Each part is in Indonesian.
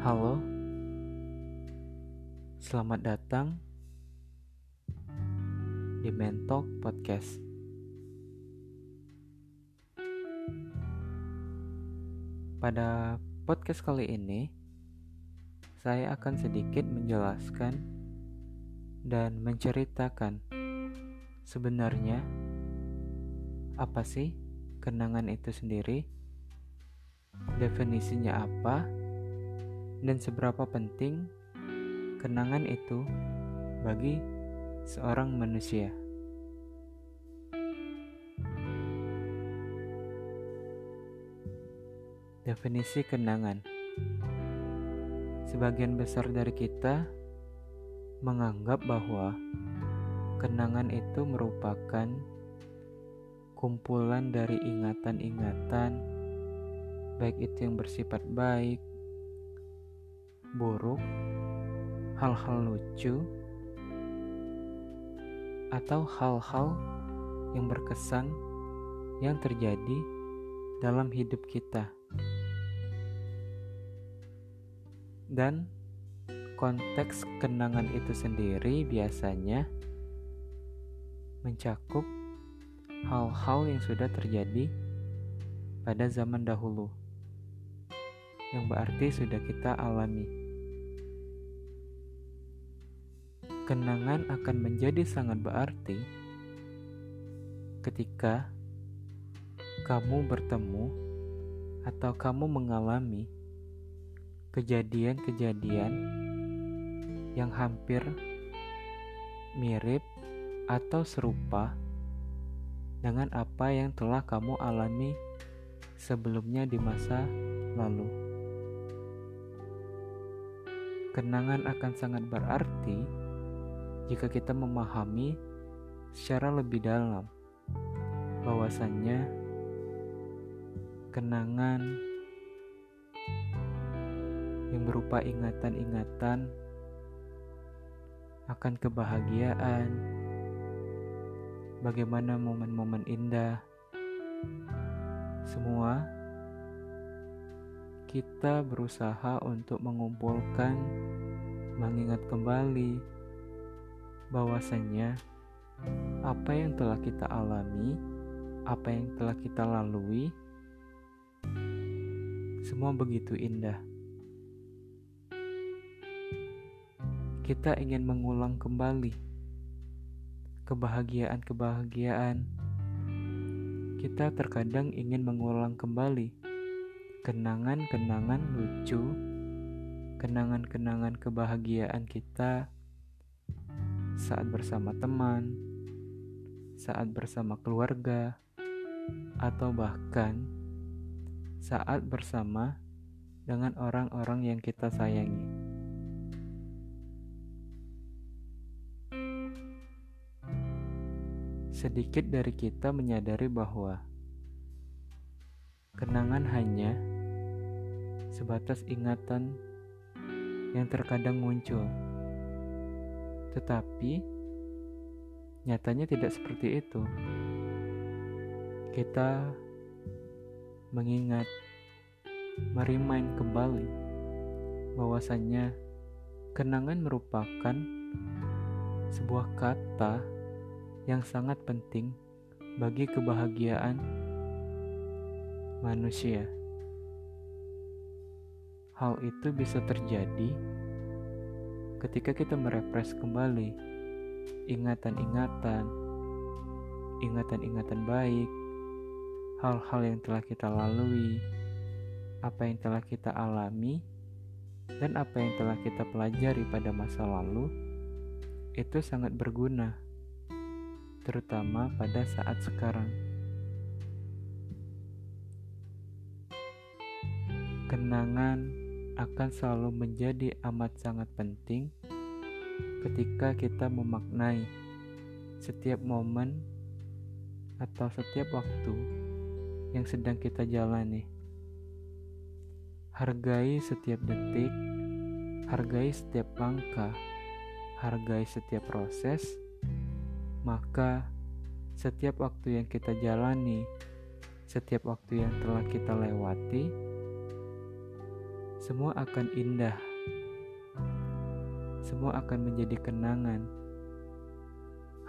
Halo, selamat datang di Mentok Podcast. Pada podcast kali ini, saya akan sedikit menjelaskan dan menceritakan sebenarnya apa sih kenangan itu sendiri, definisinya apa, dan seberapa penting kenangan itu bagi seorang manusia. Definisi kenangan Sebagian besar dari kita menganggap bahwa kenangan itu merupakan kumpulan dari ingatan-ingatan, baik itu yang bersifat baik, buruk, hal-hal lucu, atau hal-hal yang berkesan yang terjadi dalam hidup kita. Dan konteks kenangan itu sendiri biasanya mencakup hal-hal yang sudah terjadi pada zaman dahulu, yang berarti sudah kita alami. Kenangan akan menjadi sangat berarti ketika kamu bertemu atau kamu mengalami kejadian-kejadian yang hampir mirip atau serupa dengan apa yang telah kamu alami sebelumnya di masa lalu. Kenangan akan sangat berarti jika kita memahami secara lebih dalam bahwasannya kenangan yang berupa ingatan-ingatan akan kebahagiaan, bagaimana momen-momen indah, semua kita berusaha untuk mengumpulkan, mengingat kembali bahwasannya apa yang telah kita alami, apa yang telah kita lalui, semua begitu indah. kita ingin mengulang kembali kebahagiaan-kebahagiaan. Kita terkadang ingin mengulang kembali kenangan-kenangan lucu, kenangan-kenangan kebahagiaan kita saat bersama teman, saat bersama keluarga, atau bahkan saat bersama dengan orang-orang yang kita sayangi. Sedikit dari kita menyadari bahwa kenangan hanya sebatas ingatan yang terkadang muncul, tetapi nyatanya tidak seperti itu. Kita mengingat, merimain kembali bahwasannya kenangan merupakan sebuah kata yang sangat penting bagi kebahagiaan manusia. Hal itu bisa terjadi ketika kita merepres kembali ingatan-ingatan, ingatan-ingatan baik, hal-hal yang telah kita lalui, apa yang telah kita alami, dan apa yang telah kita pelajari pada masa lalu, itu sangat berguna terutama pada saat sekarang. Kenangan akan selalu menjadi amat sangat penting ketika kita memaknai setiap momen atau setiap waktu yang sedang kita jalani. Hargai setiap detik, hargai setiap langkah, hargai setiap proses maka setiap waktu yang kita jalani, setiap waktu yang telah kita lewati, semua akan indah. Semua akan menjadi kenangan.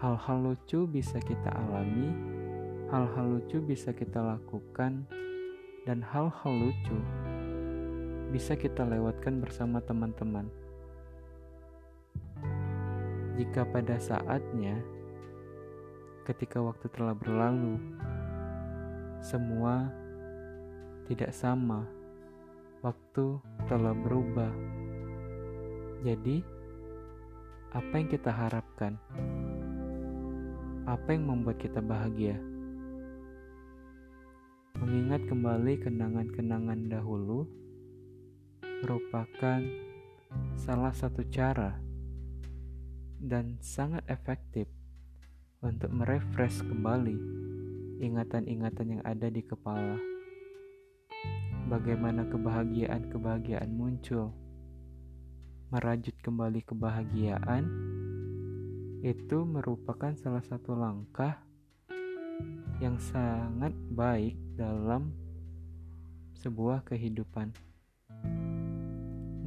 Hal-hal lucu bisa kita alami, hal-hal lucu bisa kita lakukan, dan hal-hal lucu bisa kita lewatkan bersama teman-teman. Jika pada saatnya, ketika waktu telah berlalu, semua tidak sama waktu telah berubah. Jadi, apa yang kita harapkan? Apa yang membuat kita bahagia? Mengingat kembali kenangan-kenangan dahulu merupakan salah satu cara dan sangat efektif untuk merefresh kembali ingatan-ingatan yang ada di kepala bagaimana kebahagiaan-kebahagiaan muncul. Merajut kembali kebahagiaan itu merupakan salah satu langkah yang sangat baik dalam sebuah kehidupan.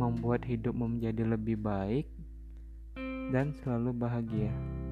Membuat hidup menjadi lebih baik dan selalu bahagia.